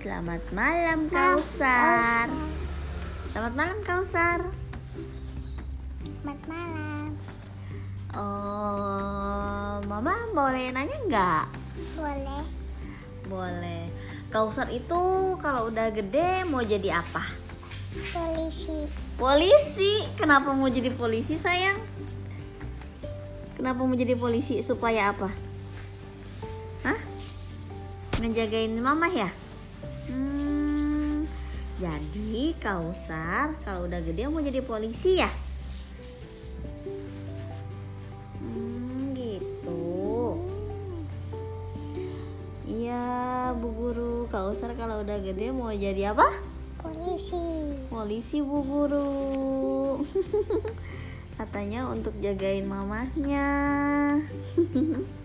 Selamat malam Kausar. Selamat malam Kausar. Selamat malam. Oh, Mama boleh nanya nggak? Boleh. Boleh. Kausar itu kalau udah gede mau jadi apa? Polisi. Polisi. Kenapa mau jadi polisi sayang? Kenapa mau jadi polisi? Supaya apa? Ngejagain mama ya? Hmm, jadi Kausar kalau udah gede mau jadi polisi ya? Hmm, gitu. Iya, Bu Guru. Kausar kalau udah gede mau jadi apa? Polisi. Polisi Bu Guru. Katanya untuk jagain mamahnya.